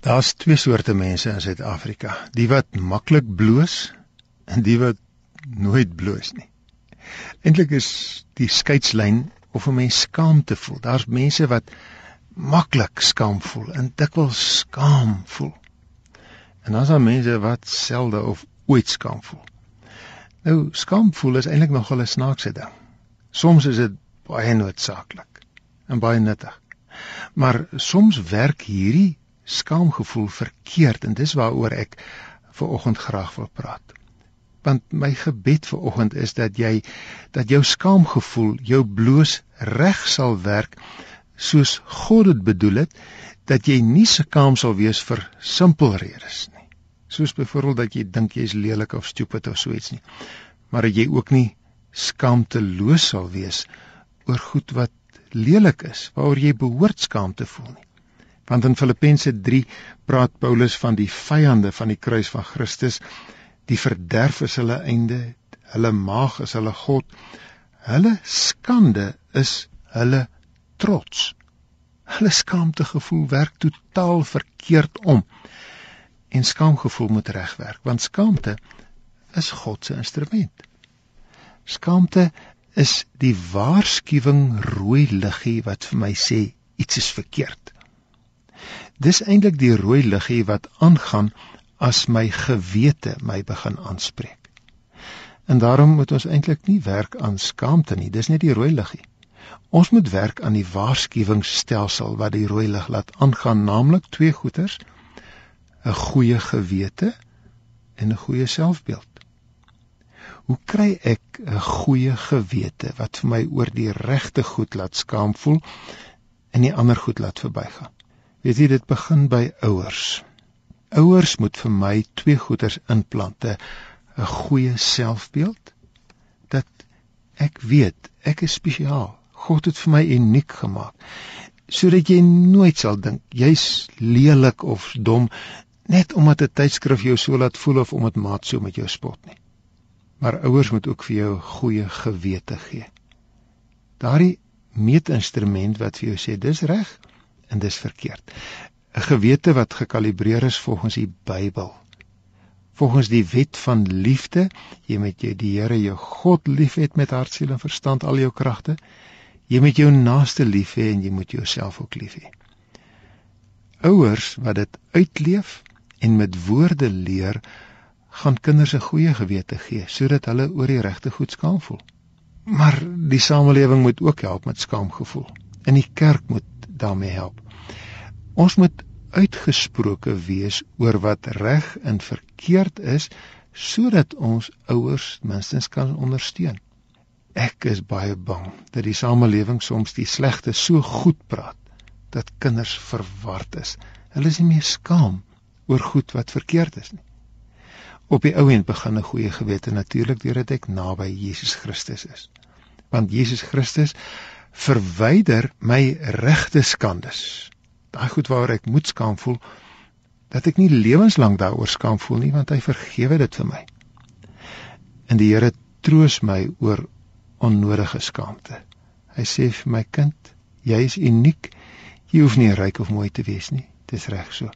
Daar's twee soorte mense in Suid-Afrika, die wat maklik bloos en die wat nooit bloos nie. Eintlik is die skeidslyn of 'n mens skaam te voel. Daar's mense wat maklik skaam voel en dikwels skaam voel. En dan is daar mense wat selde of ooit skaam voel. Nou skaam voel is eintlik nog 'n snaakse ding. Soms is dit baie noodsaaklik en baie nuttig. Maar soms werk hierdie skaamgevoel verkeerd en dis waaroor ek ver oggend graag wil praat. Want my gebed vir oggend is dat jy dat jou skaamgevoel jou bloos reg sal werk soos God dit bedoel het dat jy nie skaam sal wees vir simpel redes nie. Soos byvoorbeeld dat jy dink jy's lelik of stupid of so iets nie maar dat jy ook nie skaamteloos sal wees oor goed wat lelik is waaroor jy behoort skaam te voel nie want in Filippense 3 praat Paulus van die vyande van die kruis van Christus Die verderf is hulle einde, hulle maag is hulle god. Hulle skande is hulle trots. Hulle skaamtegevoel werk totaal verkeerd om. En skaamgevoel moet regwerk, want skaamte is God se instrument. Skaamte is die waarskuwing rooi liggie wat vir my sê iets is verkeerd. Dis eintlik die rooi liggie wat aangaan as my gewete my begin aanspreek. En daarom moet ons eintlik nie werk aan skaamte nie, dis net die rooi liggie. Ons moet werk aan die waarskuwingsstelsel wat die rooi lig laat aangaan, naamlik twee goeters: 'n goeie gewete en 'n goeie selfbeeld. Hoe kry ek 'n goeie gewete wat vir my oor die regte goed laat skaam voel en die ander goed laat verbygaan? Weet jy dit begin by ouers. Ouers moet vir my twee goeders implante: 'n goeie selfbeeld dat ek weet ek is spesiaal. God het vir my uniek gemaak sodat jy nooit sal dink jy's lelik of dom net omdat 'n tydskrif jou so laat voel of omdat maat so met jou spot nie. Maar ouers moet ook vir jou goeie gewete gee. Daardie meetinstrument wat vir jou sê dis reg en dis verkeerd. 'n gewete wat gekalibreer is volgens die Bybel. Volgens die wet van liefde, jy met jy die Here jou God liefhet met hart, siel en verstand, al jou kragte. Jy met jou naaste lief hê en jy moet jouself ook lief hê. Ouers wat dit uitleef en met woorde leer, gaan kinders 'n goeie gewete gee sodat hulle oor die regte goed skaam voel. Maar die samelewing moet ook help met skaamgevoel. En die kerk moet daarmee help. Ons moet uitgesproke wees oor wat reg en verkeerd is sodat ons ouers minstens kan ondersteun. Ek is baie bang dat die samelewing soms die slegte so goed praat dat kinders verward is. Hulle is nie meer skaam oor goed wat verkeerd is nie. Op die ou end begin 'n goeie gewete natuurlik deurdat ek naby Jesus Christus is. Want Jesus Christus verwyder my regte skandes daai goed waaroor ek moet skaam voel dat ek nie lewenslank daaroor skaam voel nie want hy vergewe dit vir my. En die Here troos my oor onnodige skaamte. Hy sê vir my kind, jy is uniek. Jy hoef nie ryk of mooi te wees nie. Dis reg so.